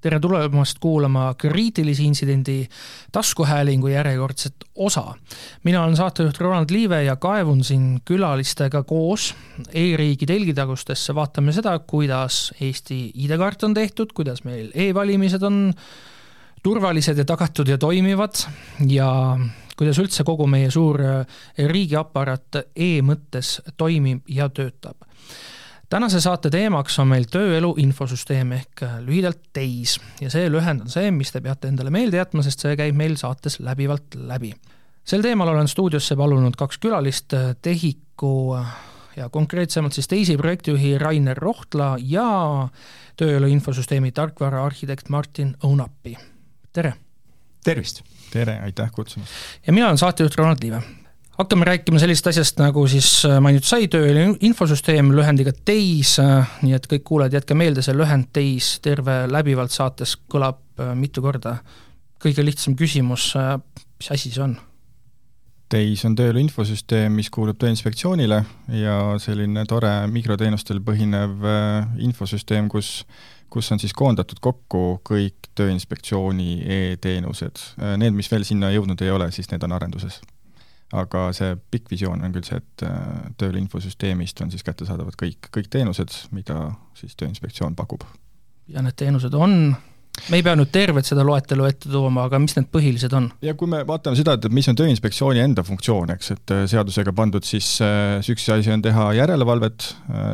tere tulemast kuulama kriitilise intsidendi taskuhäälingu järjekordset osa. mina olen saatejuht Ronald Liive ja kaevun siin külalistega koos e-riigi telgitagustesse, vaatame seda, kuidas Eesti ID-kaart on tehtud, kuidas meil e-valimised on turvalised ja tagatud ja toimivad ja kuidas üldse kogu meie suur riigiaparaat e-mõttes toimib ja töötab tänase saate teemaks on meil tööelu infosüsteem ehk lühidalt TEIS ja see lühend on see, mis te peate endale meelde jätma, sest see käib meil saates läbivalt läbi. sel teemal olen stuudiosse palunud kaks külalist, TEHIK-u ja konkreetsemalt siis TEIS-i projektijuhi Rainer Rohtla ja tööelu infosüsteemi tarkvaraarhitekt Martin Õunapi, tere! tervist! tere, aitäh kutsumast! ja mina olen saatejuht Ronald Liive hakkame rääkima sellisest asjast, nagu siis äh, mainitud sai, tööline infosüsteem lühendiga TEIS, äh, nii et kõik kuulajad, jätke meelde, see lühend TEIS terve läbivalt saates kõlab äh, mitu korda. kõige lihtsam küsimus, mis asi see on? TEIS on tööelu infosüsteem, mis kuulub Tööinspektsioonile ja selline tore mikroteenustel põhinev infosüsteem, kus kus on siis koondatud kokku kõik Tööinspektsiooni e-teenused. Need, mis veel sinna jõudnud ei ole, siis need on arenduses aga see pikk visioon on küll see, et äh, tööl infosüsteemist on siis kättesaadavad kõik, kõik teenused, mida siis Tööinspektsioon pakub. ja need teenused on, me ei pea nüüd tervet seda loetelu ette tooma, aga mis need põhilised on? ja kui me vaatame seda, et mis on Tööinspektsiooni enda funktsioon, eks, et äh, seadusega pandud siis äh, üks asi on teha järelevalvet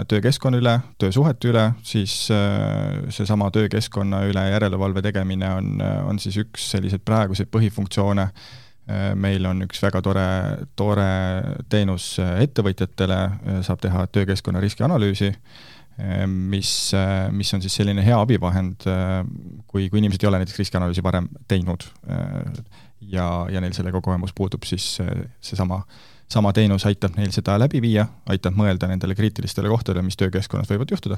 töökeskkonna üle, töösuhete üle, siis seesama töökeskkonna üle järelevalve tegemine on, on siis üks selliseid praeguseid põhifunktsioone meil on üks väga tore, tore teenus äh, ettevõtjatele, äh, saab teha töökeskkonna riskianalüüsi, mis, mis on siis selline hea abivahend, kui, kui inimesed ei ole näiteks riskianalüüsi varem teinud ja, ja neil sellega kogemus puudub, siis seesama sama teenus aitab neil seda läbi viia, aitab mõelda nendele kriitilistele kohtadele, mis töökeskkonnas võivad juhtuda,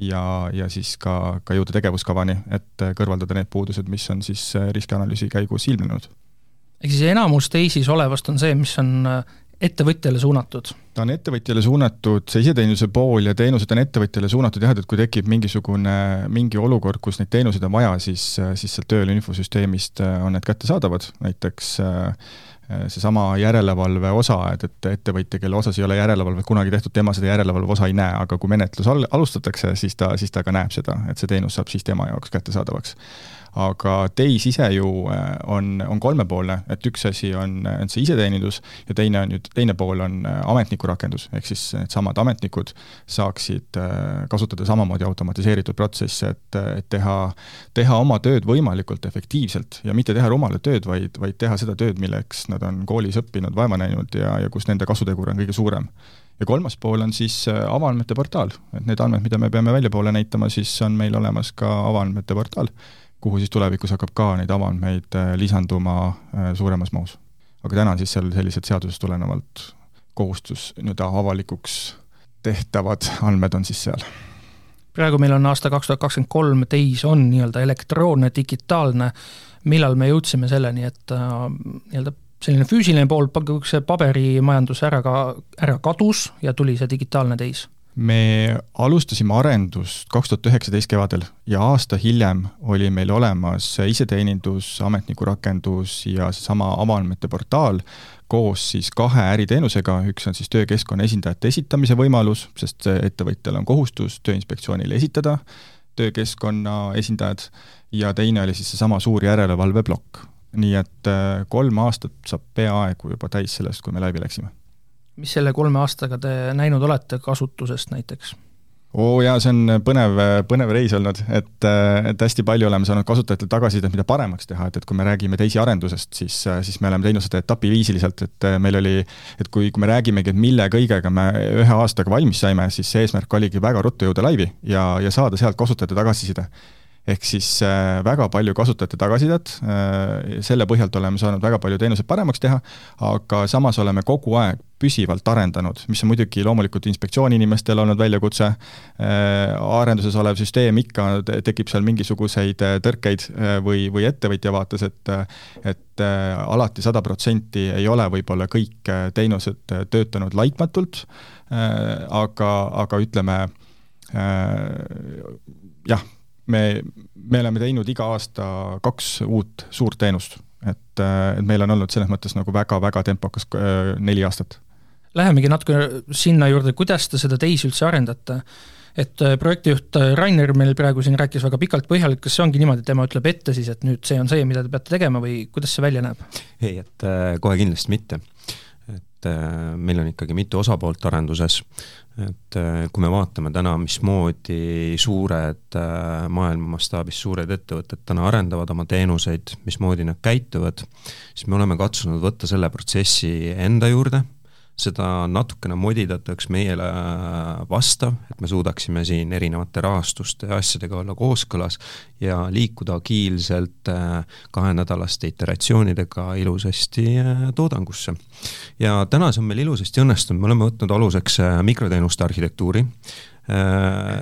ja, ja siis ka, ka jõuda tegevuskavani, et kõrvaldada need puudused, mis on siis riskianalüüsi käigus ilmnenud ehk siis enamus teisis olevast on see, mis on äh, ettevõtjale suunatud? ta on ettevõtjale suunatud, see iseteenuse pool ja teenused on ettevõtjale suunatud jah, et kui tekib mingisugune, mingi olukord, kus neid teenuseid on vaja, siis, siis sealt tööl infosüsteemist äh, on need kättesaadavad, näiteks äh, seesama järelevalve osa, et, et ettevõtja, kelle osas ei ole järelevalvet kunagi tehtud, tema seda järelevalve osa ei näe, aga kui menetlus al-, alustatakse, siis ta, siis ta ka näeb seda, et see teenus saab siis tema jaoks kättesaadavaks aga TEIS ise ju äh, on, on kolmepoolne, et üks asi on, on see iseteenindus ja teine on ju, teine pool on äh, ametniku rakendus, ehk siis needsamad ametnikud saaksid äh, kasutada samamoodi automatiseeritud protsesse, et, et teha, teha oma tööd võimalikult efektiivselt ja mitte teha rumalat tööd, vaid, vaid teha seda tööd, milleks nad on koolis õppinud, vaeva näinud ja, ja kus nende kasutegur on kõige suurem. Ja kolmas pool on siis avaandmete portaal, et need andmed, mida me peame väljapoole näitama, siis on meil olemas ka avaandmete portaal, kuhu siis tulevikus hakkab ka neid avaandmeid äh, lisanduma äh, suuremas mahus. aga täna on siis seal sellised seadusest tulenevalt kohustus nii-öelda avalikuks tehtavad andmed on siis seal. praegu meil on aasta kaks tuhat kakskümmend kolm, teis on nii-öelda elektroonne, digitaalne, millal me jõudsime selleni, et äh, nii-öelda selline füüsiline pool, see paberimajandus ära ka, ära kadus ja tuli see digitaalne teis me alustasime arendust kaks tuhat üheksateist kevadel ja aasta hiljem oli meil olemas iseteenindus, ametniku rakendus ja seesama avaandmete portaal koos siis kahe äriteenusega, üks on siis töökeskkonna esindajate esitamise võimalus, sest ettevõtjal on kohustus Tööinspektsioonile esitada töökeskkonna esindajad, ja teine oli siis seesama suur järelevalveplokk. nii et äh, kolm aastat saab peaaegu juba täis sellest, kui me läbi läksime mis selle kolme aastaga te näinud olete kasutusest näiteks? oo oh jaa, see on põnev, põnev reis olnud, et, et hästi palju oleme saanud kasutajatelt tagasisidet, mida paremaks teha, et, et kui me räägime teisi arendusest, siis, siis me oleme teinud seda etapiviisiliselt, et meil oli, et kui, kui me räägimegi, et mille kõigega me ühe aastaga valmis saime, siis see eesmärk oligi väga ruttu jõuda laivi ja, ja saada sealt kasutajate tagasiside ehk siis äh, väga palju kasutajate tagasisidet, selle põhjalt oleme saanud väga palju teenuseid paremaks teha, aga samas oleme kogu aeg püsivalt arendanud, mis on muidugi loomulikult inspektsiooni inimestel olnud väljakutse, arenduses olev süsteem ikka, tekib seal mingisuguseid tõrkeid või, või ettevõtja vaates, et et alati sada protsenti ei ole võib-olla kõik teenused töötanud laitmatult, aga, aga ütleme, jah, me, me oleme teinud iga aasta kaks uut suurt teenust, et, et meil on olnud selles mõttes nagu väga-väga tempokas neli aastat. Lähemegi natuke sinna juurde, kuidas te seda teisi üldse arendate et projektijuht Rainer meil praegu siin rääkis väga pikalt, põhjalikult, kas see ongi niimoodi, et tema ütleb ette siis, et nüüd see on see, mida te peate tegema või kuidas see välja näeb? ei, et kohe kindlasti mitte et äh, meil on ikkagi mitu osapoolt arenduses, et äh, kui me vaatame täna, mismoodi suured äh, maailma mastaabis suured ettevõtted täna arendavad oma teenuseid, mismoodi nad käituvad, siis me oleme katsunud võtta selle protsessi enda juurde seda natukene modidataks meile vastav, et me suudaksime siin erinevate rahastuste ja asjadega olla kooskõlas ja liikuda agiilselt äh, kahenädalaste iteratsioonidega ilusasti äh, toodangusse. ja täna see on meil ilusasti õnnestunud, me oleme võtnud aluseks äh, mikroteenuste arhitektuuri,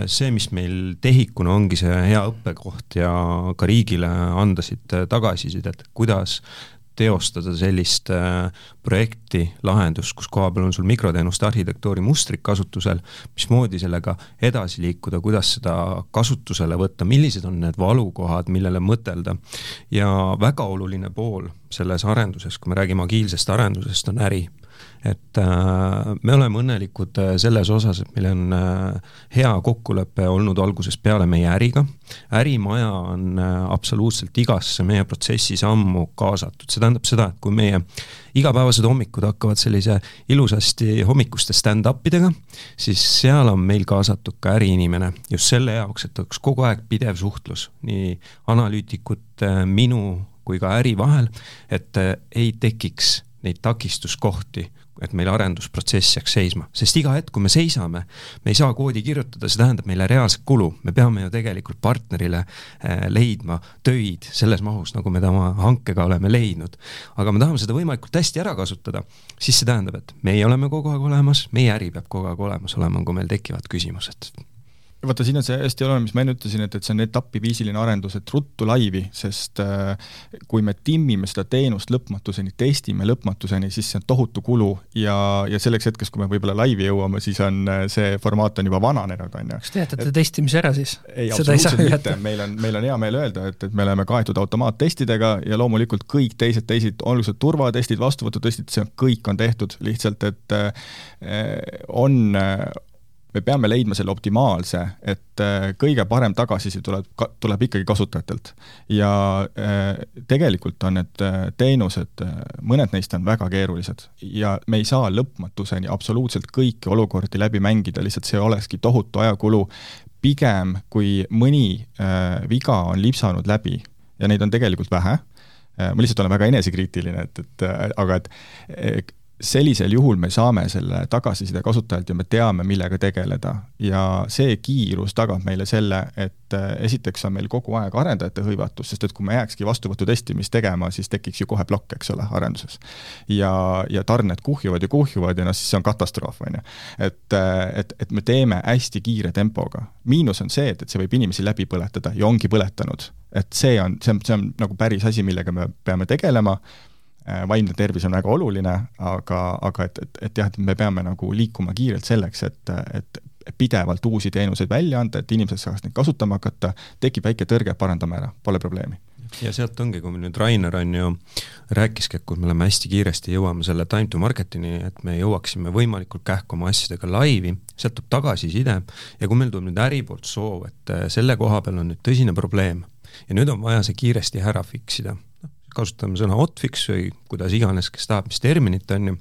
see, mis meil TEHIK-una ongi see hea õppekoht ja ka riigile anda siit tagasisidet, kuidas teostada sellist äh, projekti, lahendust, kus koha peal on sul mikroteenuste arhitektuuri mustrik kasutusel, mismoodi sellega edasi liikuda, kuidas seda kasutusele võtta, millised on need valukohad, millele mõtelda. ja väga oluline pool selles arenduses, kui me räägime agiilsest arendusest, on äri et äh, me oleme õnnelikud äh, selles osas, et meil on äh, hea kokkulepe olnud algusest peale meie äriga. ärimaja on absoluutselt igasse meie protsessi sammu kaasatud, see tähendab seda, et kui meie igapäevased hommikud hakkavad sellise ilusasti hommikuste stand-up idega, siis seal on meil kaasatud ka äriinimene just selle jaoks, et oleks kogu aeg pidev suhtlus nii analüütikute, minu kui ka äri vahel, et ei tekiks neid takistuskohti, et meil arendusprotsess jääks seisma, sest iga hetk, kui me seisame, me ei saa koodi kirjutada, see tähendab meile reaalset kulu, me peame ju tegelikult partnerile eh, leidma töid selles mahus, nagu me ta oma hankega oleme leidnud. aga me tahame seda võimalikult hästi ära kasutada, siis see tähendab, et meie oleme kogu aeg olemas, meie äri peab kogu aeg olemas olema, kui meil tekivad küsimused vaata, siin on see hästi oluline, mis ma enne ütlesin, et, et see on etapiviisiline arendus, et ruttu laivi, sest äh, kui me timmime seda teenust lõpmatuseni, testime lõpmatuseni, siis see on tohutu kulu ja, ja selleks hetkeks, kui me võib-olla laivi jõuame, siis on äh, see formaat on juba vananenud, on ju. kas te jätate testimise ära siis? ei, absoluutselt mitte, meil on, meil on hea meel öelda, et, et me oleme kaetud automaattestidega ja loomulikult kõik teised testid, olgu see turvatestid, vastuvõtutestid, see kõik on tehtud, lihtsalt et äh, on me peame leidma selle optimaalse, et äh, kõige parem tagasiside tuleb, tuleb ikkagi kasutajatelt. ja äh, tegelikult on need äh, teenused, mõned neist on väga keerulised ja me ei saa lõpmatuseni absoluutselt kõiki olukordi läbi mängida, lihtsalt see olekski tohutu ajakulu, pigem kui mõni viga on lipsanud läbi ja neid on tegelikult vähe, ma lihtsalt olen väga enesekriitiline, et, et aga et sellisel juhul me saame selle tagasiside kasutajalt ja me teame, millega tegeleda. ja see kiirus tagab meile selle, et äh, esiteks on meil kogu aeg arendajate hõivatus, sest et kui me jääkski vastuvõtu testimist tegema, siis tekiks ju kohe plokk, eks ole, arenduses. ja, ja tarned kuhjuvad ja kuhjuvad ja noh, siis see on katastroof, on ju. et, äh, et, et me teeme hästi kiire tempoga. miinus on see, et, et see võib inimesi läbi põletada ja ongi põletanud. et see on, see on, see on nagu päris asi, millega me peame tegelema vaimne tervis on väga oluline, aga, aga et, et, et jah, et me peame nagu liikuma kiirelt selleks, et, et pidevalt uusi teenuseid välja anda, et inimesed saaks neid kasutama hakata, tekib väike tõrge, parandame ära, pole probleemi. Ja sealt ongi, kui nüüd Rainer on ju rääkiski, et kui me oleme hästi kiiresti jõuame selle time to market'ini, et me jõuaksime võimalikult kähku oma asjadega laivi, sealt tuleb tagasiside. Ja kui meil tuleb nüüd äri poolt soov, et selle koha peal on nüüd tõsine probleem ja nüüd on vaja see kiiresti ära fix ida kasutame sõna hotfix või kuidas iganes, kes tahab, mis terminit on ju,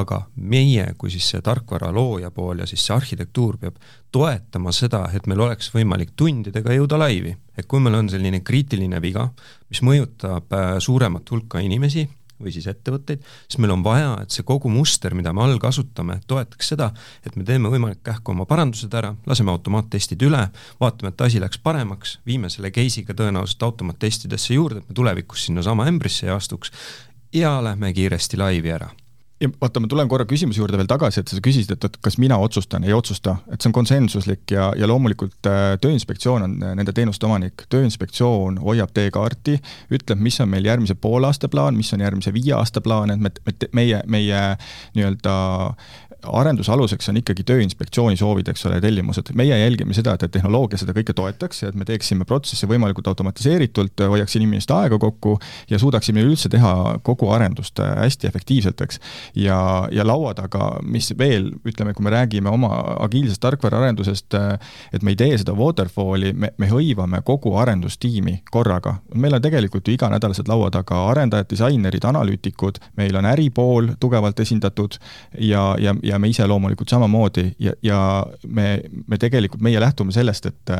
aga meie kui siis see tarkvara looja pool ja siis see arhitektuur peab toetama seda, et meil oleks võimalik tundidega jõuda laivi. et kui meil on selline kriitiline viga, mis mõjutab äh, suuremat hulka inimesi, või siis ettevõtteid, siis meil on vaja, et see kogu muster, mida me all kasutame, toetaks seda, et me teeme võimalikult kähku oma parandused ära, laseme automaattestid üle, vaatame, et asi läks paremaks, viime selle case'iga tõenäoliselt automaattestidesse juurde, et me tulevikus sinnasama ämbrisse ei astuks ja lähme kiiresti laivi ära ja vaata, ma tulen korra küsimuse juurde veel tagasi, et sa küsisid, et, et kas mina otsustan, ei otsusta, et see on konsensuslik ja, ja loomulikult äh, Tööinspektsioon on äh, nende teenuste omanik, Tööinspektsioon hoiab teekaarti, ütleb, mis on meil järgmise poole aasta plaan, mis on järgmise viie aasta plaan, et me, me, meie, meie nii-öelda arenduse aluseks on ikkagi Tööinspektsiooni soovid, eks ole, tellimused. meie jälgime seda, et, et tehnoloogia seda kõike toetaks ja et me teeksime protsessi võimalikult automatiseeritud, hoiaks inimeste aega kokku ja suudaksime üldse teha kogu arendust hästi efektiivselt, eks. ja, ja laua taga, mis veel, ütleme, kui me räägime oma agiilsest tarkvaraarendusest, et me ei tee seda waterfall'i, me, me hõivame kogu arendustiimi korraga. meil on tegelikult ju iganädalased laua taga arendajad, disainerid, analüütikud, meil on äripool tugevalt esindatud ja, ja, ja ja me ise loomulikult samamoodi ja, ja me, me tegelikult, meie lähtume sellest, et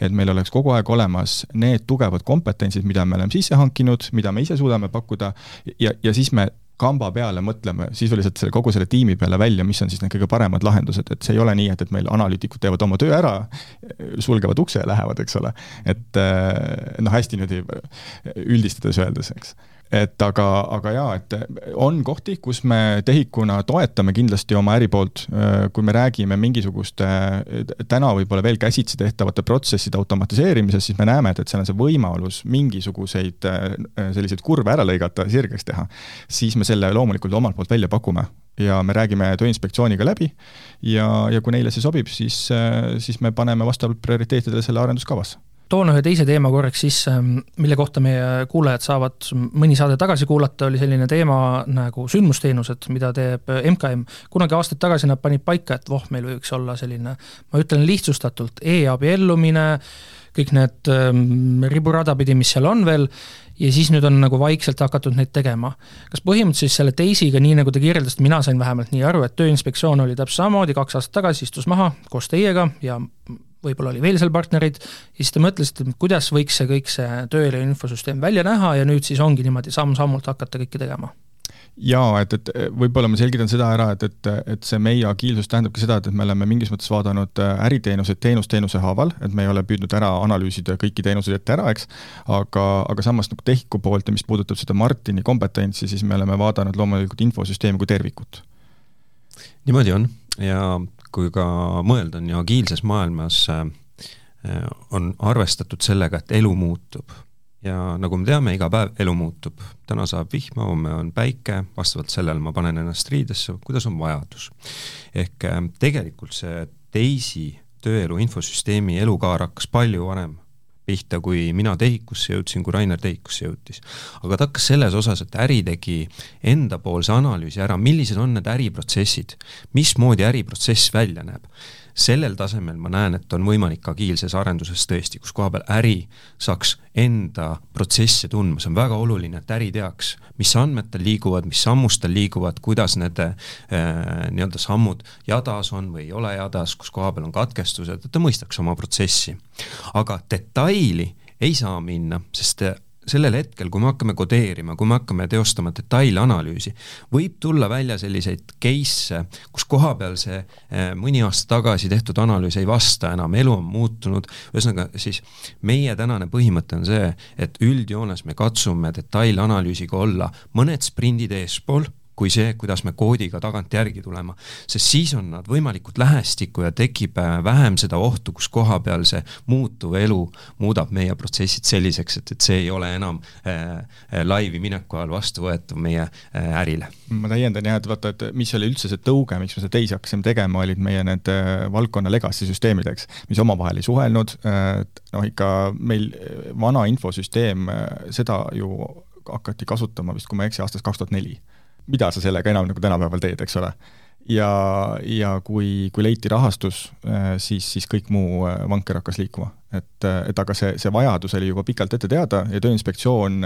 et meil oleks kogu aeg olemas need tugevad kompetentsid, mida me oleme sisse hankinud, mida me ise suudame pakkuda ja, ja siis me kamba peale mõtleme sisuliselt selle, kogu selle tiimi peale välja, mis on siis need kõige paremad lahendused, et see ei ole nii, et, et meil analüütikud teevad oma töö ära, sulgevad ukse ja lähevad, eks ole. et noh, hästi niimoodi üldistades öeldes, eks et aga, aga jaa, et on kohti, kus me TEHIK-una toetame kindlasti oma äri poolt, kui me räägime mingisuguste täna võib-olla veel käsitsi tehtavate protsesside automatiseerimisest, siis me näeme, et, et seal on see võimalus mingisuguseid selliseid kurve ära lõigata, sirgeks teha, siis me selle loomulikult omalt poolt välja pakume. Ja me räägime Tööinspektsiooniga läbi. Ja, ja kui neile see sobib, siis, siis me paneme vastavalt prioriteetidele selle arenduskavasse toon ühe teise teema korraks sisse, mille kohta meie kuulajad saavad mõni saade tagasi kuulata, oli selline teema nagu sündmusteenused, mida teeb MKM. kunagi aastaid tagasi nad panid paika, et voh, meil võiks olla selline, ma ütlen lihtsustatult e, e-abiellumine, kõik need ähm, riburada pidi, mis seal on veel, ja siis nüüd on nagu vaikselt hakatud neid tegema. kas põhimõtteliselt selle teisiga, nii nagu te kirjeldasite, mina sain vähemalt nii aru, et Tööinspektsioon oli täpselt samamoodi, kaks aastat tagasi istus maha koos teiega ja võib-olla oli veel seal partnereid, ja siis te mõtlesite, kuidas võiks see kõik, see tööelu infosüsteem välja näha ja nüüd siis ongi niimoodi samm-sammult hakata kõike tegema? jaa, et, et võib-olla ma selgitan seda ära, et, et, et see meie agiilsus tähendabki seda, et me oleme mingis mõttes vaadanud äh, äriteenuseid teenus teenuse haaval, et me ei ole püüdnud ära analüüsida kõiki teenuseid ette ära, eks, aga, aga samas nagu TEHIK-u poolt ja mis puudutab seda Martini kompetentsi, siis me oleme vaadanud loomulikult infosüsteemi kui tervikut. niimoodi on ja kui ka mõelda, on ju agiilses maailmas äh, on arvestatud sellega, et elu muutub ja nagu me teame, iga päev elu muutub. täna saab vihma, homme on päike, vastavalt sellele ma panen ennast riidesse, kuidas on vajadus. ehk äh, tegelikult see teisi tööelu infosüsteemi elukaar hakkas palju varem pihta, kui mina TEHIK-usse jõudsin, kui Rainer TEHIK-usse jõudis. aga ta hakkas selles osas, et äri tegi endapoolse analüüsi ära, millised on need äriprotsessid, mismoodi äriprotsess välja näeb sellel tasemel ma näen, et on võimalik agiilses arenduses tõesti, kus koha peal äri saaks enda protsesse tundma, see on väga oluline, et äri teaks, mis andmed tal liiguvad, mis sammustel liiguvad, kuidas need äh, nii-öelda sammud jadas on või ei ole jadas, kus koha peal on katkestused, et ta mõistaks oma protsessi. aga detaili ei saa minna, sest sellel hetkel, kui me hakkame kodeerima, kui me hakkame teostama detailanalüüsi, võib tulla välja selliseid case'e, kus kohapeal see eh, mõni aasta tagasi tehtud analüüs ei vasta enam, elu on muutunud, ühesõnaga siis meie tänane põhimõte on see, et üldjoones me katsume detailanalüüsiga olla mõned sprindid eespool kui see, kuidas me koodiga tagantjärgi tulema. sest siis on nad võimalikult lähestikku ja tekib äh, vähem seda ohtu, kus koha peal see muutuv elu muudab meie protsessid selliseks, et, et see ei ole enam äh, äh laivi mineku ajal vastuvõetav meie äh, ärile. ma täiendan jah, et vaata, et mis oli üldse see tõuge, miks me seda teisi hakkasime tegema, olid meie need äh, valdkonna legacy süsteemid, eks, mis omavahel ei suhelnud, noh ikka meil vana infosüsteem, seda ju hakati kasutama vist, kui ma ei eksi, aastast kaks tuhat neli mida sa sellega enam nagu tänapäeval teed, eks ole. ja, ja kui, kui leiti rahastus, äh, siis, siis kõik muu äh, vanker hakkas liikuma. Et, et aga see, see vajadus oli juba pikalt ette teada ja Tööinspektsioon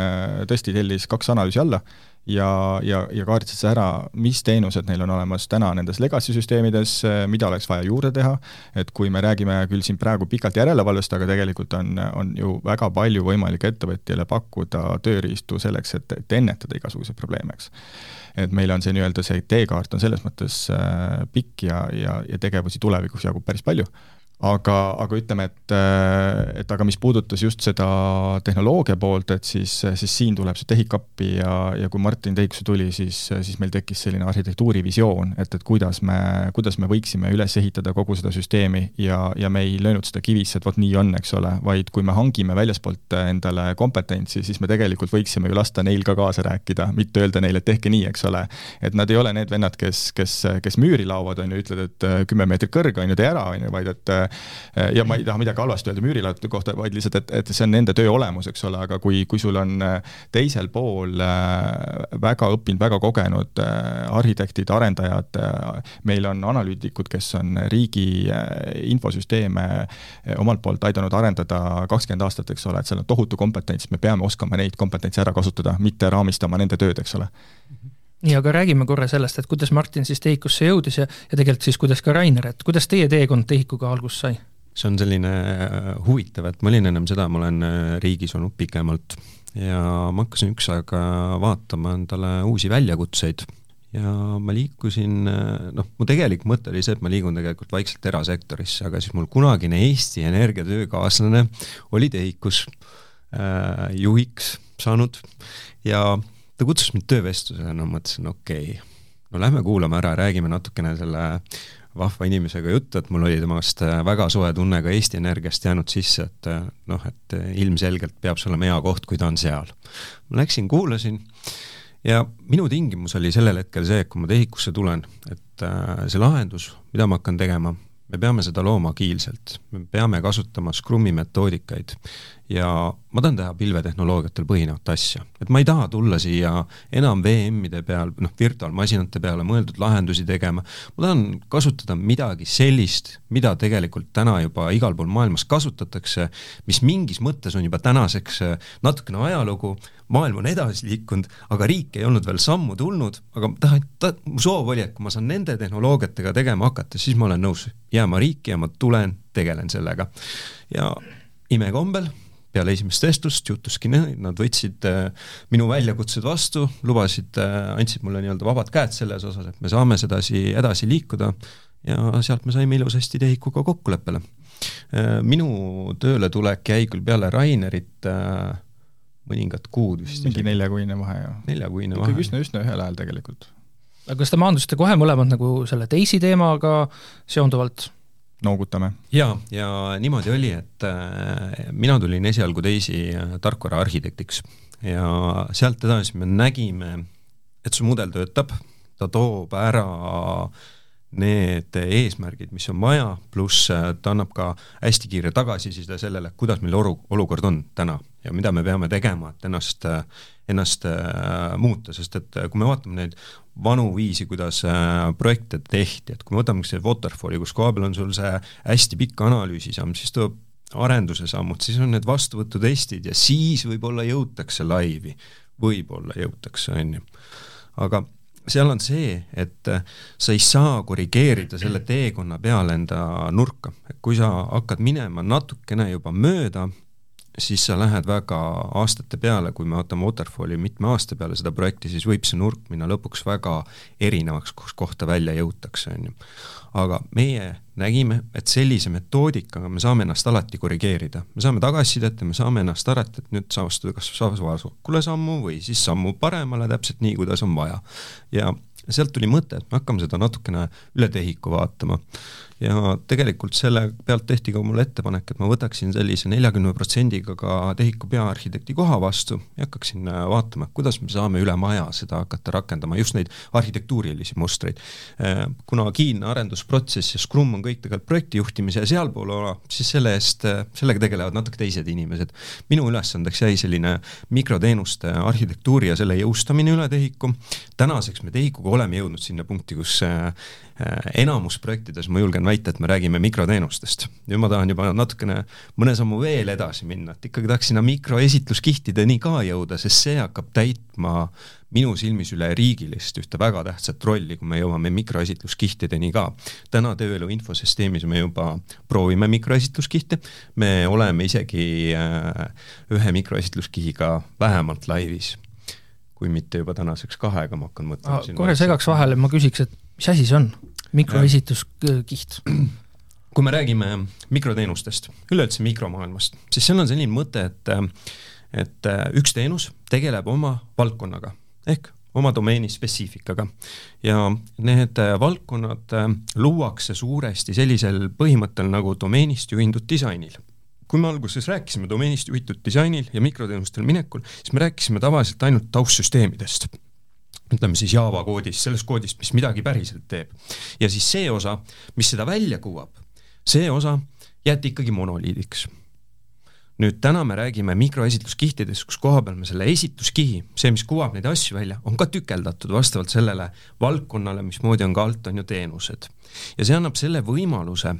tõesti tellis kaks analüüsi alla ja, ja, ja kaardistas ära, mis teenused neil on olemas täna nendes legacy süsteemides, mida oleks vaja juurde teha, et kui me räägime küll siin praegu pikalt järelevalvest, aga tegelikult on, on ju väga palju võimalik ettevõtjale pakkuda tööriistu selleks, et, et ennetada igasuguseid probleeme, eks. et meil on see nii-öelda see teekaart on selles mõttes äh, pikk ja, ja, ja tegevusi tulevikus jagub päris palju aga, aga ütleme, et, et aga mis puudutas just seda tehnoloogia poolt, et siis, siis siin tuleb see TEHIK appi ja, ja kui Martin TEHIK-sse tuli, siis, siis meil tekkis selline arhitektuurivisioon, et, et kuidas me, kuidas me võiksime üles ehitada kogu seda süsteemi ja, ja me ei löönud seda kivisse, et vot nii on, eks ole, vaid kui me hangime väljaspoolt endale kompetentsi, siis me tegelikult võiksime ju lasta neil ka kaasa rääkida, mitte öelda neile, et tehke nii, eks ole. et nad ei ole need vennad, kes, kes, kes müüri laovad, on ju, ütlevad, et kümme meetrit kõrge, on ju, tee ära, on ju, vaid et ja ma ei taha midagi halvasti öelda müürilaotude kohta, vaid lihtsalt, et, et see on nende töö olemus, eks ole, aga kui, kui sul on äh, teisel pool äh, väga õppinud, väga kogenud äh, arhitektid, arendajad, meil on analüütikud, kes on riigi infosüsteeme omalt poolt aidanud arendada kakskümmend aastat, eks ole, et seal on tohutu kompetents, me peame oskama neid kompetentse ära kasutada, mitte raamistama nende tööd, eks ole nii, aga räägime korra sellest, et kuidas Martin siis TEHIK-usse jõudis ja, ja tegelikult siis kuidas ka Rainer, et kuidas teie teekond TEHIK-uga algust sai? see on selline äh, huvitav, et ma olin ennem seda, ma olen äh, riigis olnud pikemalt ja ma hakkasin üks aeg vaatama endale uusi väljakutseid ja ma liikusin, äh, noh, mu tegelik mõte oli see, et ma liigun tegelikult vaikselt erasektorisse, aga siis mul kunagine Eesti Energia töökaaslane oli TEHIK-us äh, juhiks saanud ja ta kutsus mind töövestlusele, no mõtlesin, okei okay., no lähme kuulame ära, räägime natukene selle vahva inimesega juttu, et mul oli temast äh, väga soe tunne ka Eesti Energiast jäänud sisse, et äh, noh, et äh, ilmselgelt peab see olema hea koht, kui ta on seal. ma läksin, kuulasin ja minu tingimus oli sellel hetkel see, et kui ma TEHIK-usse tulen, et see lahendus, mida ma hakkan tegema, me peame seda looma agiilselt, me peame kasutama Scrumi metoodikaid ja ma tahan teha pilvetehnoloogiatel põhinevat asja. et ma ei taha tulla siia enam VM-ide peal, noh, virtuaalmasinate peale mõeldud lahendusi tegema, ma tahan kasutada midagi sellist, mida tegelikult täna juba igal pool maailmas kasutatakse, mis mingis mõttes on juba tänaseks natukene ajalugu, maailm on edasi liikunud, aga riik ei olnud veel sammu tulnud, aga tahan ta,, mu soov oli, et kui ma saan nende tehnoloogiatega tegema hakata, siis ma olen nõus jääma riiki ja ma tulen, tegelen sellega. ja imekombel peale esimest vestlust juhtuski nii, nad võtsid äh, minu väljakutsed vastu, lubasid äh,, andsid mulle nii-öelda vabad käed selles osas, et me saame sedasi edasi liikuda ja sealt me saime ilusasti TEHIK-uga kokkuleppele äh,. minu tööletulek jäi küll peale Rainerit äh, mõningad kuud vist. mingi neljakuine vahe, jah. neljakuine vahe. ikkagi üsna, üsna ühel ajal tegelikult. aga kas te maandusite kohe mõlemad nagu selle teisi teemaga seonduvalt? Noogutame. jaa, ja niimoodi oli, et äh, mina tulin esialgu teisi äh, tarkvaraarhitektiks ja sealt edasi me nägime, et see mudel töötab, ta toob ära need eesmärgid, mis on vaja, pluss äh, ta annab ka hästi kiire tagasiside sellele, kuidas meil oru-, olukord on täna ja mida me peame tegema, et ennast, ennast muuta, sest et kui me vaatame neid vanu viisi, kuidas äh, projekte tehti, et kui me võtame see Waterfalli, kus koha peal on sul see hästi pikk analüüsisamm, siis tuleb arenduse sammud, siis on need vastuvõtutestid ja siis võib-olla jõutakse laivi, võib-olla jõutakse, on ju. aga seal on see, et äh, sa ei saa korrigeerida selle teekonna peale enda nurka, kui sa hakkad minema natukene juba mööda siis sa lähed väga aastate peale, kui me vaatame Waterfalli mitme aasta peale seda projekti, siis võib see nurk minna lõpuks väga erinevaks, kus kohta välja jõutakse, on ju. aga meie nägime, et sellise metoodikaga me saame ennast alati korrigeerida, me saame tagasisidet ja me saame ennast alati, et nüüd sa astuda kas vasakule sammu või siis sammu paremale, täpselt nii, kuidas on vaja. ja sealt tuli mõte, et me hakkame seda natukene üle tehiku vaatama ja tegelikult selle pealt tehti ka mulle ettepanek, et ma võtaksin sellise neljakümne protsendiga ka TEHIK-u peaarhitekti koha vastu ja hakkaksin äh, vaatama, kuidas me saame üle maja seda hakata rakendama, just neid arhitektuurilisi mustreid. Äh, kuna agiilne arendusprotsess ja Scrum on kõik tegelikult projektijuhtimise ja sealpool ola, siis selle eest, äh, sellega tegelevad natuke teised inimesed. minu ülesandeks jäi selline mikroteenuste arhitektuuri ja selle jõustamine üle TEHIK-u. tänaseks me TEHIK-uga oleme jõudnud sinna punkti, kus enamus projektides ma julgen väita, et me räägime mikroteenustest. nüüd ma tahan juba natukene mõne sammu veel edasi minna, et ikkagi tahaks sinna mikroesitluskihtideni ka jõuda, sest see hakkab täitma minu silmis üleriigilist ühte väga tähtsat rolli, kui me jõuame mikroesitluskihtideni ka. täna tööelu infosüsteemis me juba proovime mikroesitluskihte, me oleme isegi äh, ühe mikroesitluskihiga vähemalt laivis kui mitte juba tänaseks kahega, ma hakkan mõtlema ah, kohe segaks vahele, ma küsiks, et mis asi see on, mikroesituskiht? kui me räägime mikroteenustest, üleüldse mikromaailmast, siis seal on selline mõte, et et üks teenus tegeleb oma valdkonnaga ehk oma domeeni spetsiifikaga. Ja need valdkonnad luuakse suuresti sellisel põhimõttel nagu domeenist juhindud disainil. Kui me alguses rääkisime domeenist juhitud disainil ja mikroteenustel minekul, siis me rääkisime tavaliselt ainult taustsüsteemidest ütleme siis Java koodist, sellest koodist, mis midagi päriselt teeb. ja siis see osa, mis seda välja kuvab, see osa jäeti ikkagi monoliidiks. nüüd täna me räägime mikroesitluskihtidest, kus koha peal me selle esituskihi, see, mis kuvab neid asju välja, on ka tükeldatud vastavalt sellele valdkonnale, mismoodi on ka alt, on ju teenused. ja see annab selle võimaluse,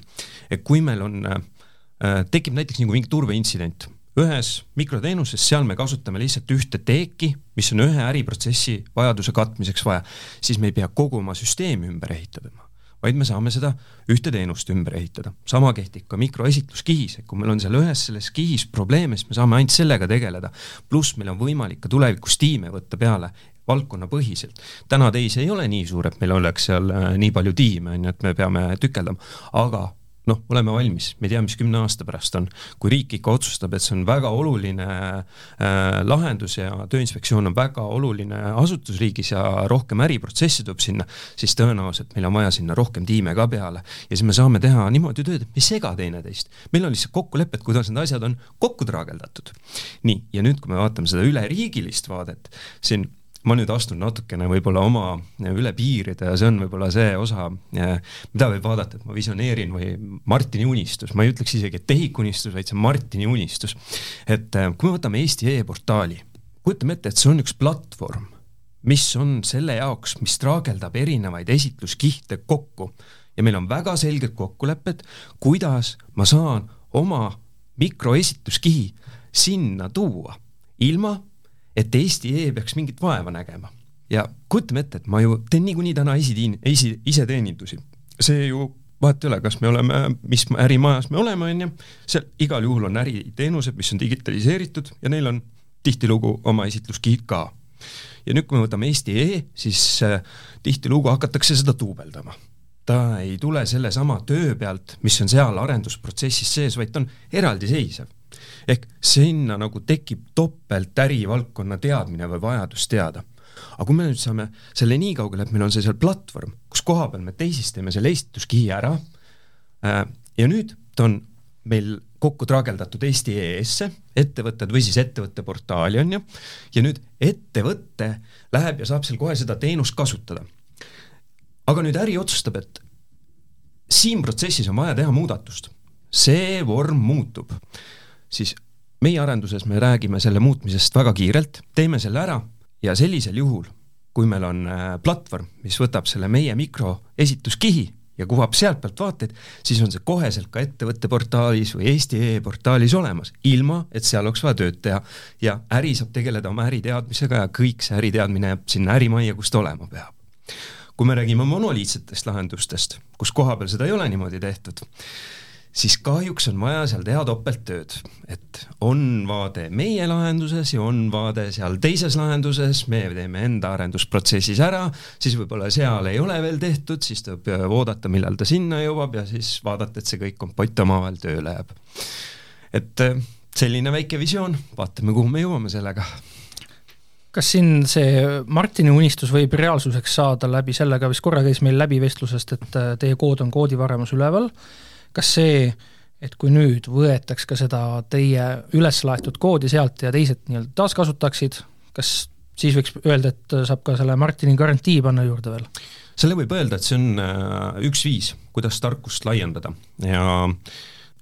et kui meil on äh, tekib näiteks nagu mingi turvaintsident, ühes mikroteenuses, seal me kasutame lihtsalt ühte teeki, mis on ühe äriprotsessi vajaduse katmiseks vaja, siis me ei pea kogu oma süsteemi ümber ehitama, vaid me saame seda ühte teenust ümber ehitada. sama kehtib ka mikroesitluskihis, et kui meil on seal ühes selles kihis probleeme, siis me saame ainult sellega tegeleda. pluss meil on võimalik ka tulevikus tiime võtta peale valdkonnapõhiselt. täna teis ei ole nii suur, et meil oleks seal äh, nii palju tiime, on ju, et me peame tükeldama, aga noh, oleme valmis, me ei tea, mis kümne aasta pärast on. kui riik ikka otsustab, et see on väga oluline äh, lahendus ja Tööinspektsioon on väga oluline asutus riigis ja rohkem äriprotsessi tuleb sinna, siis tõenäoliselt meil on vaja sinna rohkem tiime ka peale. ja siis me saame teha niimoodi tööd, et me ei sega teineteist. meil on lihtsalt kokkulepped, kuidas need asjad on kokku traageldatud. nii, ja nüüd, kui me vaatame seda üleriigilist vaadet, siin ma nüüd astun natukene võib-olla oma üle piiride ja see on võib-olla see osa, mida võib vaadata, et ma visioneerin või Martini unistus, ma ei ütleks isegi, et tehikunistus, vaid see Martini unistus. et äh, kui me võtame Eesti e-portaali, kujutame ette, et see on üks platvorm, mis on selle jaoks, mis traageldab erinevaid esitluskihte kokku. Ja meil on väga selged kokkulepped, kuidas ma saan oma mikroesitluskihi sinna tuua, ilma et Eesti.ee peaks mingit vaeva nägema. ja kujutame ette, et ma ju teen niikuinii täna esitiin-, esi, iseteenindusi. see ju vahet ei ole, kas me oleme, mis ärimajas me oleme, on ju, seal igal juhul on äriteenused, mis on digitaliseeritud ja neil on tihtilugu oma esitluskihid ka. ja nüüd, kui me võtame Eesti.ee, siis äh, tihtilugu hakatakse seda duubeldama ta ei tule sellesama töö pealt, mis on seal arendusprotsessis sees, vaid ta on eraldiseisev ehk sinna nagu tekib topelt ärivaldkonna teadmine või vajadus teada. aga kui me nüüd saame selle nii kaugele, et meil on see seal platvorm, kus koha peal me teisistame selle esituskihi ära äh, ja nüüd ta on meil kokku traageldatud Eesti EES-e, ettevõtted või siis ettevõtte portaali on ju, ja nüüd ettevõte läheb ja saab seal kohe seda teenust kasutada. aga nüüd äri otsustab, et siin protsessis on vaja teha muudatust. see vorm muutub siis meie arenduses me räägime selle muutmisest väga kiirelt, teeme selle ära ja sellisel juhul, kui meil on äh, platvorm, mis võtab selle meie mikroesituskihi ja kuvab sealt pealt vaateid, siis on see koheselt ka ettevõtte portaalis või Eesti e-portaalis olemas, ilma et seal oleks vaja tööd teha. ja äri saab tegeleda oma äriteadmisega ja kõik see äriteadmine jääb sinna ärimajja, kus ta olema peab. kui me räägime monoliitsetest lahendustest, kus koha peal seda ei ole niimoodi tehtud, siis kahjuks on vaja seal teha topelttööd, et on vaade meie lahenduses ja on vaade seal teises lahenduses, me teeme enda arendusprotsessis ära, siis võib-olla seal ei ole veel tehtud, siis tuleb oodata, millal ta sinna jõuab ja siis vaadata, et see kõik kompott omavahel tööle jääb. et äh, selline väike visioon, vaatame, kuhu me jõuame sellega kas siin see Martini unistus võib reaalsuseks saada läbi sellega, vist korra käis meil läbi vestlusest, et äh, teie kood on koodivaremus üleval kas see, et kui nüüd võetaks ka seda teie üles laetud koodi sealt ja teised nii-öelda taaskasutaksid, kas siis võiks öelda, et saab ka selle Martini garantii panna juurde veel? selle võib öelda, et see on äh, üks viis, kuidas tarkust laiendada ja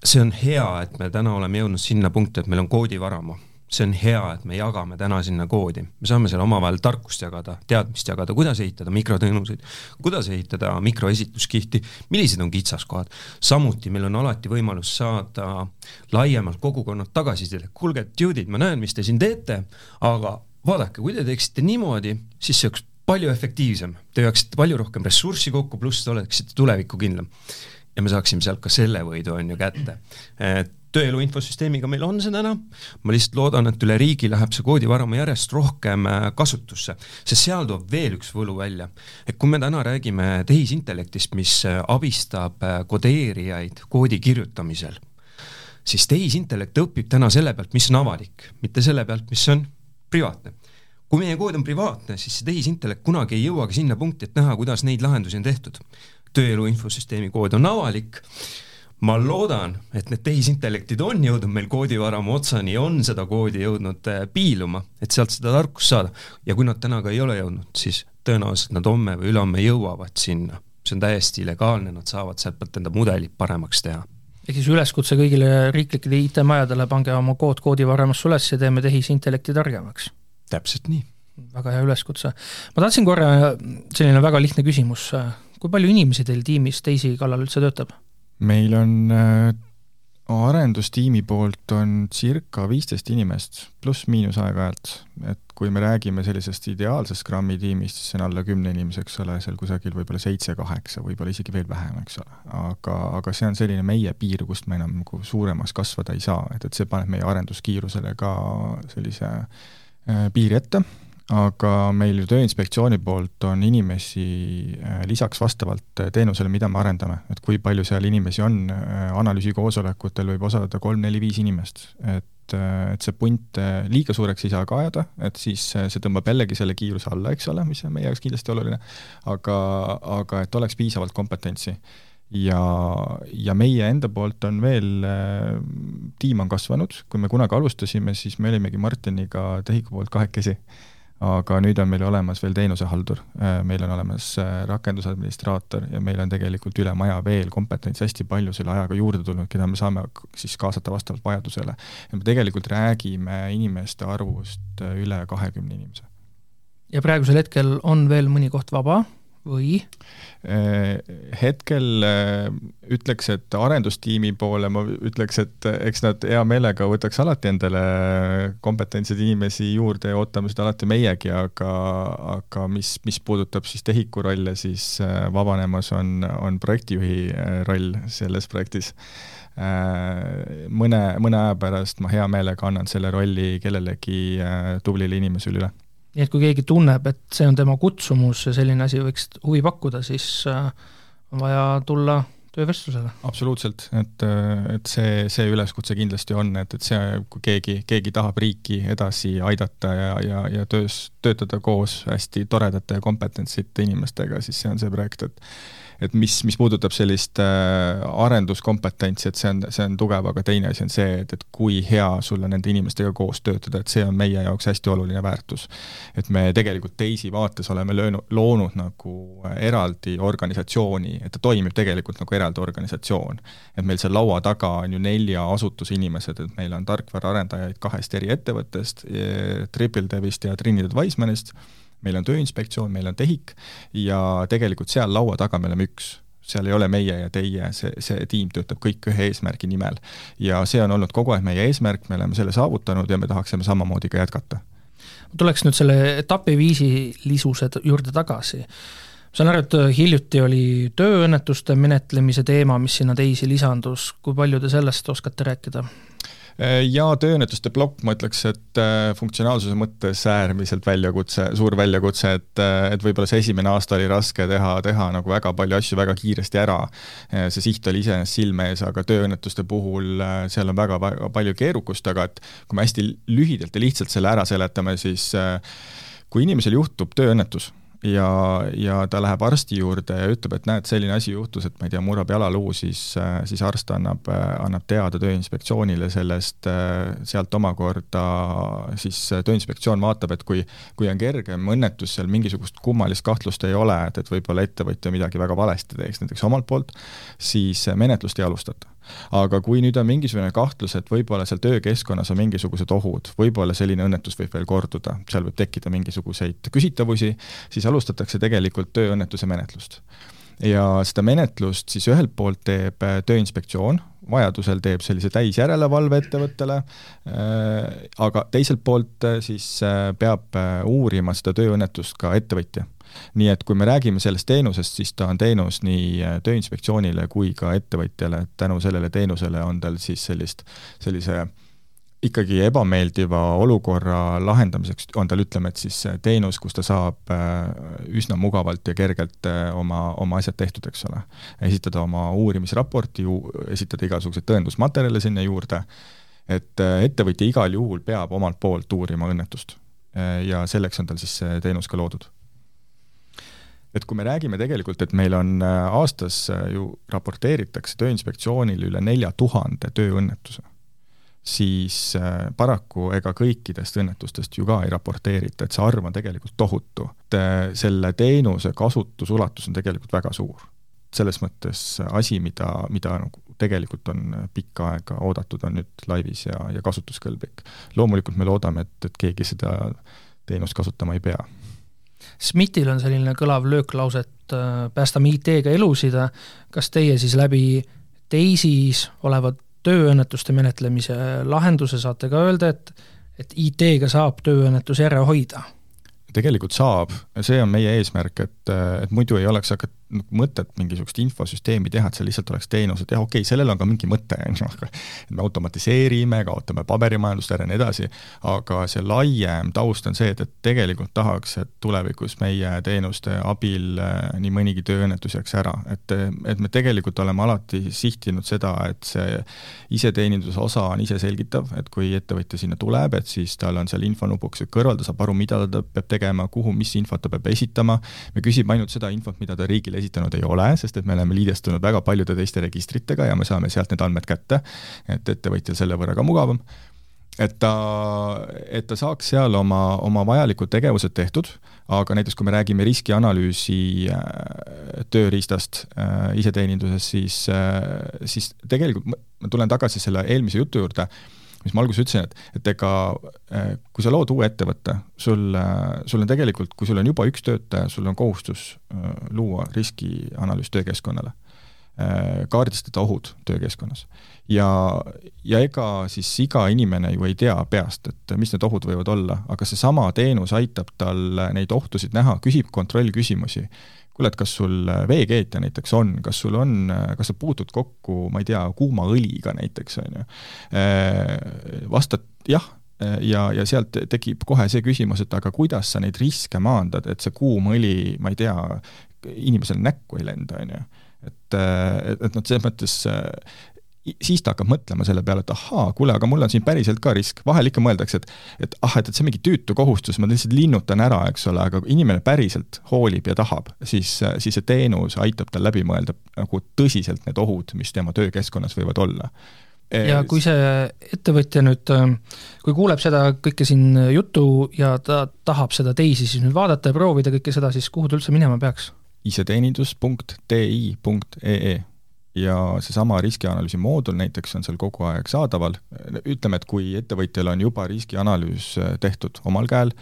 see on hea, et me täna oleme jõudnud sinna punkti, et meil on koodivaramu see on hea, et me jagame täna sinna koodi, me saame seal omavahel tarkust jagada, teadmist jagada, kuidas ehitada mikroteenuseid, kuidas ehitada mikroesitluskihti, millised on kitsaskohad. samuti meil on alati võimalus saada laiemalt kogukonnalt tagasisidet, kuulge, dude'id, ma näen, mis te siin teete, aga vaadake, kui te teeksite niimoodi, siis see oleks palju efektiivsem, te hoiaksite palju rohkem ressurssi kokku, pluss te oleksite tulevikukindlam. ja me saaksime sealt ka selle võidu, on ju, kätte. et tööelu infosüsteemiga meil on see täna, ma lihtsalt loodan, et üle riigi läheb see koodivaramu järjest rohkem äh, kasutusse, sest seal tuleb veel üks võlu välja. et kui me täna räägime tehisintellektist, mis äh, abistab äh, kodeerijaid koodi kirjutamisel, siis tehisintellekt õpib täna selle pealt, mis on avalik, mitte selle pealt, mis on privaatne kui meie kood on privaatne, siis see tehisintellekt kunagi ei jõuagi sinna punkti, et näha, kuidas neid lahendusi on tehtud. tööelu infosüsteemi kood on avalik ma loodan, et need tehisintellektid on jõudnud meil koodivaramu otsani ja on seda koodi jõudnud äh, piiluma, et sealt seda tarkust saada. ja kui nad täna ka ei ole jõudnud, siis tõenäoliselt nad homme või ülehomme jõuavad sinna. see on täiesti legaalne, nad saavad sealt pealt enda mudelit paremaks teha. ehk siis üleskutse kõigile riiklikele IT-majadele, pange oma kood koodivaramusse üles ja teeme tehisintellekti targemaks. täpselt nii. väga hea üleskutse. ma tahtsin korra, selline väga lihtne küsimus, kui palju inimesi teil tiimis teisi kallal üldse töötab? Meil on äh, arendustiimi poolt on circa viisteist inimest, pluss-miinus aeg-ajalt, et kui me räägime sellisest ideaalsest Scrumi tiimist, siis see on alla kümne inimese, eks ole, seal kusagil võib-olla seitse-kaheksa, võib-olla isegi veel vähem, eks ole. aga, aga see on selline meie piir, kust me enam nagu suuremaks kasvada ei saa, et, et see paneb meie arenduskiirusele ka sellise äh, piiri ette aga meil ju Tööinspektsiooni poolt on inimesi äh, lisaks vastavalt äh, teenusele, mida me arendame, et kui palju seal inimesi on, äh, analüüsikoosolekutel võib osaleda kolm-neli-viis inimest, et et see punt liiga suureks ei saa ka ajada, et siis see tõmbab jällegi selle kiiruse alla, eks ole, mis on meie jaoks kindlasti oluline, aga, aga et oleks piisavalt kompetentsi. Ja, ja meie enda poolt on veel, tiim on kasvanud, kui me kunagi alustasime, siis me olimegi Martiniga TEHIK-u poolt kahekesi aga nüüd on meil olemas veel teenusehaldur, äh, meil on olemas äh, rakendusadministraator ja meil on tegelikult üle maja veel kompetentsi hästi palju selle ajaga juurde tulnud, keda me saame siis kaasata vastavalt vajadusele. ja me tegelikult räägime inimeste arvust äh, üle kahekümne inimese. ja praegusel hetkel on veel mõni koht vaba või? Äh, hetkel äh, ütleks, et arendustiimi poole ma ütleks, et äh, eks nad hea meelega võtaks alati endale kompetentseid inimesi juurde ja ootame seda alati meiegi, aga, aga mis, mis puudutab siis TEHIK-u rolle, siis vabanemas on, on projektijuhi roll selles projektis mõne, mõne aja pärast ma hea meelega annan selle rolli kellelegi tublile inimesele üle nii et kui keegi tunneb, et see on tema kutsumus ja selline asi võiks huvi pakkuda, siis äh, on vaja tulla töövestlusele. absoluutselt, et, et see, see üleskutse kindlasti on, et, et see, kui keegi, keegi tahab riiki edasi aidata ja, ja, ja töös, töötada koos hästi toredate ja kompetentsete inimestega, siis see on see projekt, et et mis, mis puudutab sellist äh, arenduskompetentsi, et see on, see on tugev, aga teine asi on see, et, et kui hea sul on nende inimestega koos töötada, et see on meie jaoks hästi oluline väärtus. et me tegelikult teisi vaates oleme löönud, loonud nagu eraldi organisatsiooni, et ta toimib tegelikult nagu eraldi organisatsioon. et meil seal laua taga on ju nelja asutuse inimesed, et meil on tarkvaraarendajaid kahest eri ettevõttest, Triple Devist ja Trinidad Wisemanist meil on Tööinspektsioon, meil on TEHIK ja tegelikult seal laua taga me oleme üks seal ei ole meie ja teie, see, see tiim töötab kõik ühe eesmärgi nimel. ja see on olnud kogu aeg meie eesmärk, me oleme selle saavutanud ja me tahaksime samamoodi ka jätkata. tuleks nüüd selle etapiviisilisuse juurde tagasi. ma saan aru, et hiljuti oli tööõnnetuste menetlemise teema, mis sinna teisi lisandus, kui palju te sellest oskate rääkida? Äh, ja tööõnnetuste plokk, ma ütleks, et äh, funktsionaalsuse mõttes äärmiselt väljakutse, suur väljakutse, et, äh, et võib-olla see esimene aasta oli raske teha, teha nagu väga palju asju väga kiiresti ära. see siht oli iseenesest silme ees, aga tööõnnetuste puhul seal on väga, väga palju keerukust, aga et kui me hästi lühidalt ja lihtsalt selle ära seletame, siis kui inimesel juhtub tööõnnetus ja, ja ta läheb arsti juurde ja ütleb, et näed, selline asi juhtus, et ma ei tea, murrab jalaluu, siis, siis arst annab, annab teada Tööinspektsioonile sellest, sealt omakorda siis Tööinspektsioon vaatab, et kui, kui on kergem õnnetus, seal mingisugust kummalist kahtlust ei ole, et, et võib-olla ettevõtja midagi väga valesti teeks näiteks omalt poolt, siis menetlust ei alustata aga kui nüüd on mingisugune kahtlus, et võib-olla seal töökeskkonnas on mingisugused ohud, võib-olla selline õnnetus võib veel korduda, seal võib tekkida mingisuguseid küsitavusi, siis alustatakse tegelikult tööõnnetuse menetlust ja seda menetlust siis ühelt poolt teeb äh, Tööinspektsioon, vajadusel teeb sellise täisjärelevalve ettevõttele, äh, aga teiselt poolt äh, siis peab uurima seda tööõnnetust ka ettevõtja. Nii et kui me räägime sellest teenusest, siis ta on teenus nii Tööinspektsioonile kui ka ettevõtjale, et tänu sellele teenusele on tal siis sellist, sellise ikkagi ebameeldiva olukorra lahendamiseks on tal, ütleme, et siis teenus, kus ta saab äh, üsna mugavalt ja kergelt äh, oma, oma asjad tehtud, eks ole. esitada oma uurimisraporti, esitada igasuguseid tõendusmaterjale sinna juurde, et äh, ettevõtja igal juhul peab omalt poolt uurima õnnetust. ja selleks on tal siis see teenus ka loodud et kui me räägime tegelikult, et meil on aastas ju raporteeritakse Tööinspektsioonile üle nelja tuhande tööõnnetuse siis äh, paraku ega kõikidest õnnetustest ju ka ei raporteerita, et see arv on tegelikult tohutu. et äh, selle teenuse kasutusulatus on tegelikult väga suur. selles mõttes asi, mida, mida nagu tegelikult on pikka aega oodatud, on nüüd laivis ja, ja kasutuskõlblik. loomulikult me loodame, et, et keegi seda teenust kasutama ei pea. SMIT-il on selline kõlav lööklause, et äh, päästame IT-ga elusid, kas teie siis läbi teisis olevat tööõnnetuste menetlemise lahenduse saate ka öelda, et et IT-ga saab tööõnnetusi ära hoida? tegelikult saab, see on meie eesmärk, et, et muidu ei oleks hakata mõtet mingisugust infosüsteemi teha, et see lihtsalt oleks teenus, et jah, okei okay,, sellel on ka mingi mõte, on ju, aga et me automatiseerime, kaotame paberimajandust ära ja nii edasi, aga see laiem taust on see, et, et tegelikult tahaks, et tulevikus meie teenuste abil äh, nii mõnigi tööõnnetus jääks ära, et, et me tegelikult oleme alati sihtinud seda, et see iseteeninduse osa on iseselgitav, et kui ettevõtja sinna tuleb, et siis tal on seal infonupuks kõrval, ta saab aru, mida ta peab tegema, kuhu, mis infot ta peab esitama, me küsime ainult seda infot, mida ta riigile esitanud ei ole, sest et me oleme liidestunud väga paljude teiste registritega ja me saame sealt need andmed kätte, et ettevõtjal selle võrra ka mugavam. Et ta, et ta saaks seal oma, oma vajalikud tegevused tehtud, aga näiteks kui me räägime riskianalüüsi äh, tööriistast äh, iseteeninduses, siis äh,, siis tegelikult ma tulen tagasi selle eelmise jutu juurde mis ma alguses ütlesin, et, et ega äh, kui sa lood uue ettevõtte, sul, äh, sul on tegelikult, kui sul on juba üks töötaja, sul on kohustus äh, luua riskianalüüs töökeskkonnale, kaardistada ohud töökeskkonnas. ja, ja ega siis iga inimene ju ei tea peast, et mis need ohud võivad olla, aga seesama teenus aitab tal neid ohtusid näha, küsib kontrollküsimusi kuule, et kas sul äh, veekeetja näiteks on, kas sul on, äh, kas sa puutud kokku, ma ei tea, kuuma õliga näiteks, on ju. Äh, vastad jah, ja, ja sealt tekib kohe see küsimus, et aga kuidas sa neid riske maandad, et see kuum õli, ma ei tea, inimesele näkku ei lenda, on ju. et, et, et noh, selles mõttes siis ta hakkab mõtlema selle peale, et ahaa, kuule, aga mul on siin päriselt ka risk, vahel ikka mõeldakse, et et ah, et, et see on mingi tüütu kohustus, ma lihtsalt linnutan ära, eks ole, aga kui inimene päriselt hoolib ja tahab, siis, siis see teenus aitab tal läbi mõelda nagu tõsiselt need ohud, mis tema töökeskkonnas võivad olla. Ja kui see ettevõtja nüüd, kui kuuleb seda kõike siin juttu ja ta tahab seda teisi siis nüüd vaadata ja proovida kõike seda, siis kuhu ta üldse minema peaks? iseteenindus.ti.ee ja seesama riskianalüüsi moodul näiteks on seal kogu aeg saadaval, ütleme, et kui ettevõtjal on juba riskianalüüs äh, tehtud omal käel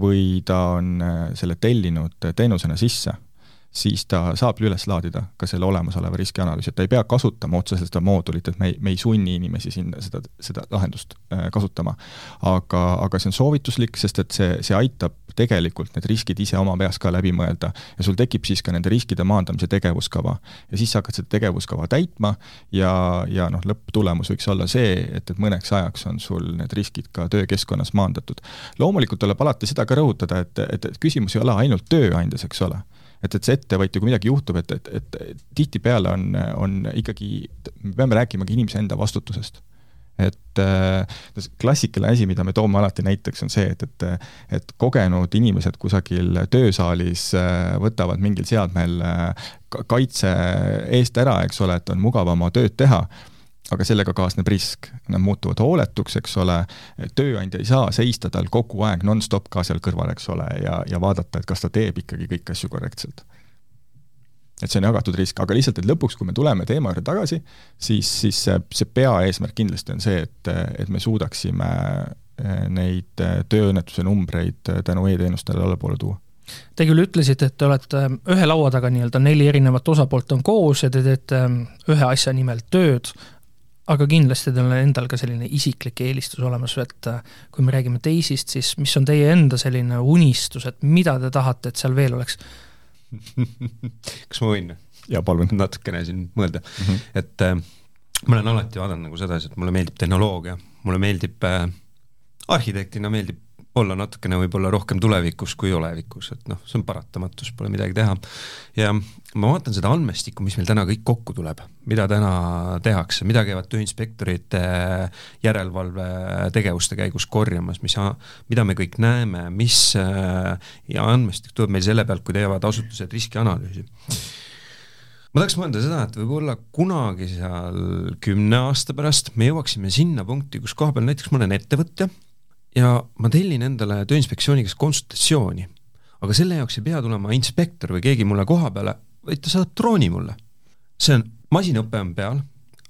või ta on äh, selle tellinud teenusena sisse siis ta saab üles laadida ka selle olemasoleva riskianalüüsi, et ta ei pea kasutama otseselt seda moodulit, et me ei, me ei sunni inimesi sinna seda, seda lahendust äh, kasutama. aga, aga see on soovituslik, sest et see, see aitab tegelikult need riskid ise oma peas ka läbi mõelda ja sul tekib siis ka nende riskide maandamise tegevuskava. ja siis sa hakkad seda tegevuskava täitma ja, ja noh, lõpptulemus võiks olla see, et, et mõneks ajaks on sul need riskid ka töökeskkonnas maandatud. loomulikult tuleb alati seda ka rõhutada, et, et, et küsimus ei ole ainult tööandjas, eks ole et, et see ettevõtja, kui midagi juhtub, et, et, et tihtipeale on, on ikkagi, me peame rääkima ka inimese enda vastutusest. et äh, klassikaline asi, mida me toome alati näiteks, on see, et, et et kogenud inimesed kusagil töösaalis äh, võtavad mingil seadmel äh, kaitse eest ära, eks ole, et on mugav oma tööd teha aga sellega kaasneb risk, nad muutuvad hooletuks, eks ole, tööandja ei saa seista tal kogu aeg nonstop ka seal kõrval, eks ole, ja, ja vaadata, et kas ta teeb ikkagi kõiki asju korrektselt. et see on jagatud risk, aga lihtsalt, et lõpuks, kui me tuleme teema juurde tagasi, siis, siis see, see peaeesmärk kindlasti on see, et, et me suudaksime eh, neid eh, tööõnnetuse numbreid eh, tänu e-teenustele allapoole tuua. Te küll ütlesite, et te olete ühe laua taga nii-öelda neli erinevat osapoolt on koos ja te teete ühe asja nimel tööd, aga kindlasti teil on endal ka selline isiklik eelistus olemas, et kui me räägime teisist, siis mis on teie enda selline unistus, et mida te tahate, et seal veel oleks kas ma võin? jaa, palun. natukene siin mõelda mm, -hmm. et äh, ma olen alati vaadanud nagu sedasi, et mulle meeldib tehnoloogia, mulle meeldib äh, arhitektina meeldib olla natukene võib-olla rohkem tulevikus kui olevikus, et noh, see on paratamatus, pole midagi teha. ja ma vaatan seda andmestikku, mis meil täna kõik kokku tuleb, mida täna tehakse, mida käivad tööinspektorid äh, järelevalvetegevuste käigus korjamas, mis, mida me kõik näeme, mis äh, ja andmestik tuleb meil selle pealt, kui teevad asutused riskianalüüsi ma tahaks mõelda seda, et võib-olla kunagi seal kümne aasta pärast me jõuaksime sinna punkti, kus kohapeal näiteks ma olen ettevõtja ja ma tellin endale Tööinspektsiooni käest konsultatsiooni, aga selle jaoks ei pea tulema inspektor või keegi mulle koha peale, vaid ta saadab drooni mulle. see on, masinõpe on peal,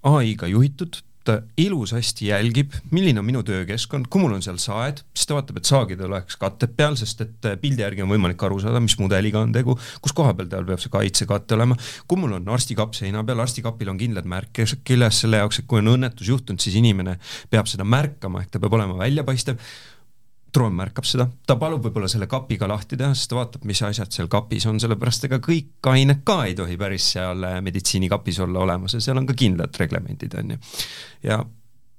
ai-ga juhitud, ta ilusasti jälgib, milline on minu töökeskkond, kui mul on seal saed, siis ta vaatab, et saagid oleks katted peal, sest et äh, pildi järgi on võimalik aru saada, mis mudeliga on tegu, kus koha peal tal peab see kaitsekate olema, kui mul on arstikapp seina peal, arstikapil on kindlad märked küljes selle jaoks, et kui on õnnetus juhtunud, siis inimene peab seda märkama, ehk ta peab olema väljapaistev droon märkab seda, ta palub võib-olla selle kapiga lahti teha, sest ta vaatab, mis asjad seal kapis on, sellepärast ega kõik ained ka ei tohi päris seal meditsiinikapis olla olemas ja seal on ka kindlad reglemendid, on ju. ja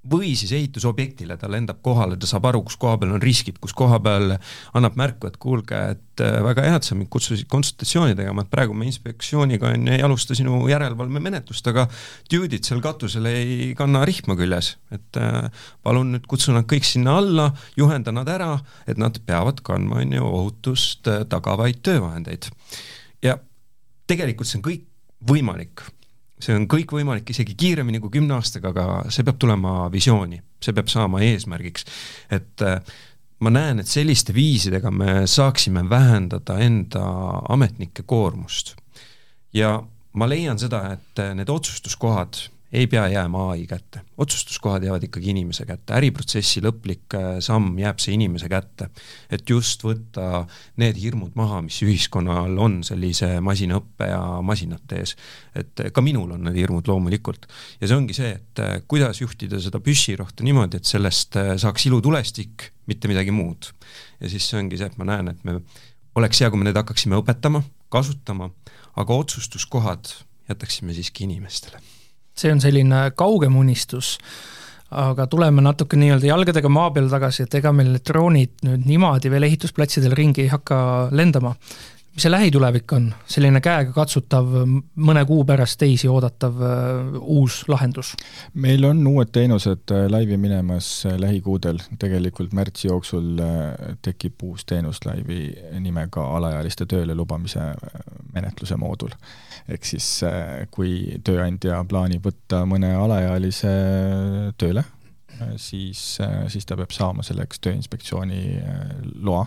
või siis ehitusobjektile, ta lendab kohale, ta saab aru, kus koha peal on riskid, kus koha peal annab märku, et kuulge, et äh, väga hea, et sa mind kutsusid konsultatsiooni tegema, et praegu me inspektsiooniga on ju, ei alusta sinu järelevalvemenetlust, aga dude'id seal katusel ei kanna rihma küljes, et äh, palun nüüd kutsu nad kõik sinna alla, juhenda nad ära, et nad peavad kandma, on ju, ohutust äh, tagavaid töövahendeid. ja tegelikult see on kõik võimalik see on kõik võimalik isegi kiiremini kui kümne aastaga, aga see peab tulema visiooni, see peab saama eesmärgiks. et äh, ma näen, et selliste viisidega me saaksime vähendada enda ametnike koormust. ja ma leian seda, et need otsustuskohad ei pea jääma ai kätte, otsustuskohad jäävad ikkagi inimese kätte, äriprotsessi lõplik äh, samm jääb see inimese kätte. et just võtta need hirmud maha, mis ühiskonnal on sellise masinaõppe ja masinate ees. et ka minul on need hirmud loomulikult. ja see ongi see, et äh, kuidas juhtida seda püssirohtu niimoodi, et sellest äh, saaks ilutulestik, mitte midagi muud. ja siis see ongi see, et ma näen, et me, oleks hea, kui me neid hakkaksime õpetama, kasutama, aga otsustuskohad jätaksime siiski inimestele see on selline kaugem unistus, aga tuleme natuke nii-öelda jalgadega maa peale tagasi, et ega meil need droonid nüüd niimoodi veel ehitusplatsidel ringi ei hakka lendama mis see lähitulevik on, selline käegakatsutav, mõne kuu pärast teisi oodatav uh, uus lahendus? meil on uued teenused äh, laivi minemas äh, lähikuudel, tegelikult märtsi jooksul tekib uus teenus laivi nimega alaealiste tööle lubamise menetluse moodul. ehk siis kui tööandja plaanib võtta mõne alaealise tööle, siis, siis ta peab saama selleks Tööinspektsiooni loa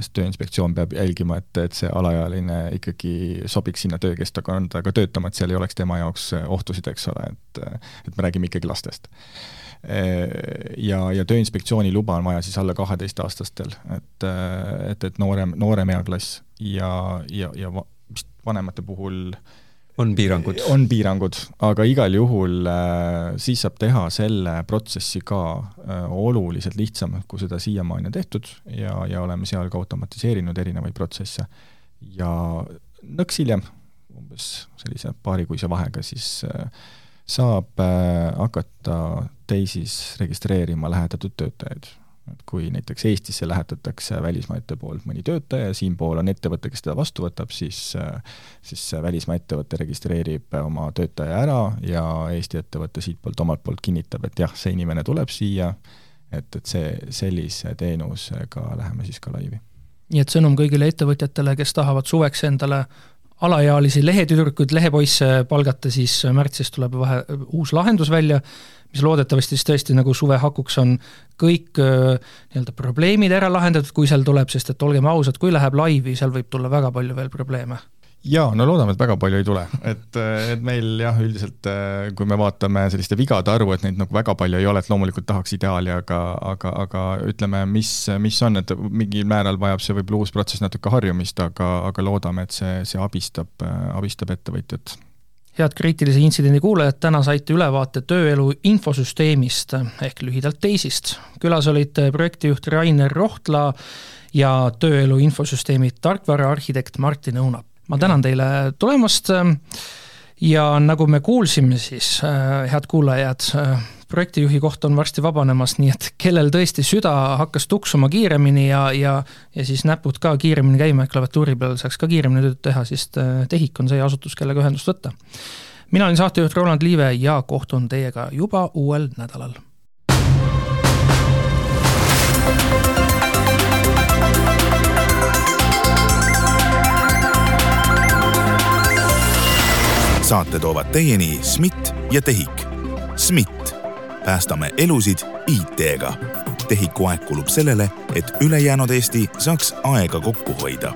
sest Tööinspektsioon peab jälgima, et, et see alaealine ikkagi sobiks sinna töökeskkonda töötama, et seal ei oleks tema jaoks ohtusid, eks ole, et et me räägime ikkagi lastest. Ja, ja Tööinspektsiooni luba on vaja siis alla kaheteistaastastel, et, et, et noorem, noorem eaklass ja, ja, ja vist vanemate puhul äh, on piirangud? on piirangud, aga igal juhul äh, siis saab teha selle protsessi ka äh, oluliselt lihtsamalt, kui seda siiamaani on tehtud ja, ja oleme seal ka automatiseerinud erinevaid protsesse. ja nõks hiljem, umbes sellise paarikuise vahega, siis äh, saab hakata teisis registreerima lähetatud töötajaid et kui näiteks Eestisse lähetatakse välismaete poolt mõni töötaja ja siinpool on ettevõte, kes teda vastu võtab, siis siis välismaa ettevõte registreerib oma töötaja ära ja Eesti ettevõte siitpoolt omalt poolt kinnitab, et jah, see inimene tuleb siia, et, et see, sellise teenusega läheme siis ka laivi. nii et sõnum kõigile ettevõtjatele, kes tahavad suveks endale alaealisi lehetüdrukuid, lehepoisse palgata, siis märtsis tuleb vahe, uus lahendus välja mis loodetavasti siis tõesti nagu suve hakuks on kõik nii-öelda probleemid ära lahendatud, kui seal tuleb, sest et olgem ausad, kui läheb laivi, seal võib tulla väga palju veel probleeme. Jaa, no loodame, et väga palju ei tule, et, et meil jah, üldiselt kui me vaatame selliste vigade arvu, et neid nagu väga palju ei ole, et loomulikult tahaks ideaali, aga, aga, aga ütleme, mis, mis on, et mingil määral vajab see võib-olla uus protsess natuke harjumist, aga, aga loodame, et see, see abistab, abistab ettevõtjat head kriitilise intsidendi kuulajad, täna saite ülevaate tööelu infosüsteemist ehk lühidalt teisist. külas olid projektijuht Rainer Rohtla ja tööelu infosüsteemi tarkvaraarhitekt Martin Õunap ma tänan teile tulemast ja nagu me kuulsime, siis head kuulajad, projektijuhi koht on varsti vabanemas, nii et kellel tõesti süda hakkas tuksuma kiiremini ja, ja ja siis näpud ka kiiremini käima, et klaviatuuri peal saaks ka kiiremini tööd teha, siis äh, TEHIK on see asutus, kellega ühendust võtta. mina olin saatejuht Roland Liive ja kohtun teiega juba uuel nädalal. saate toovad teieni SMIT ja TEHIK. SMIT, päästame elusid IT-ga. TEHIK-u aeg kulub sellele, et ülejäänud Eesti saaks aega kokku hoida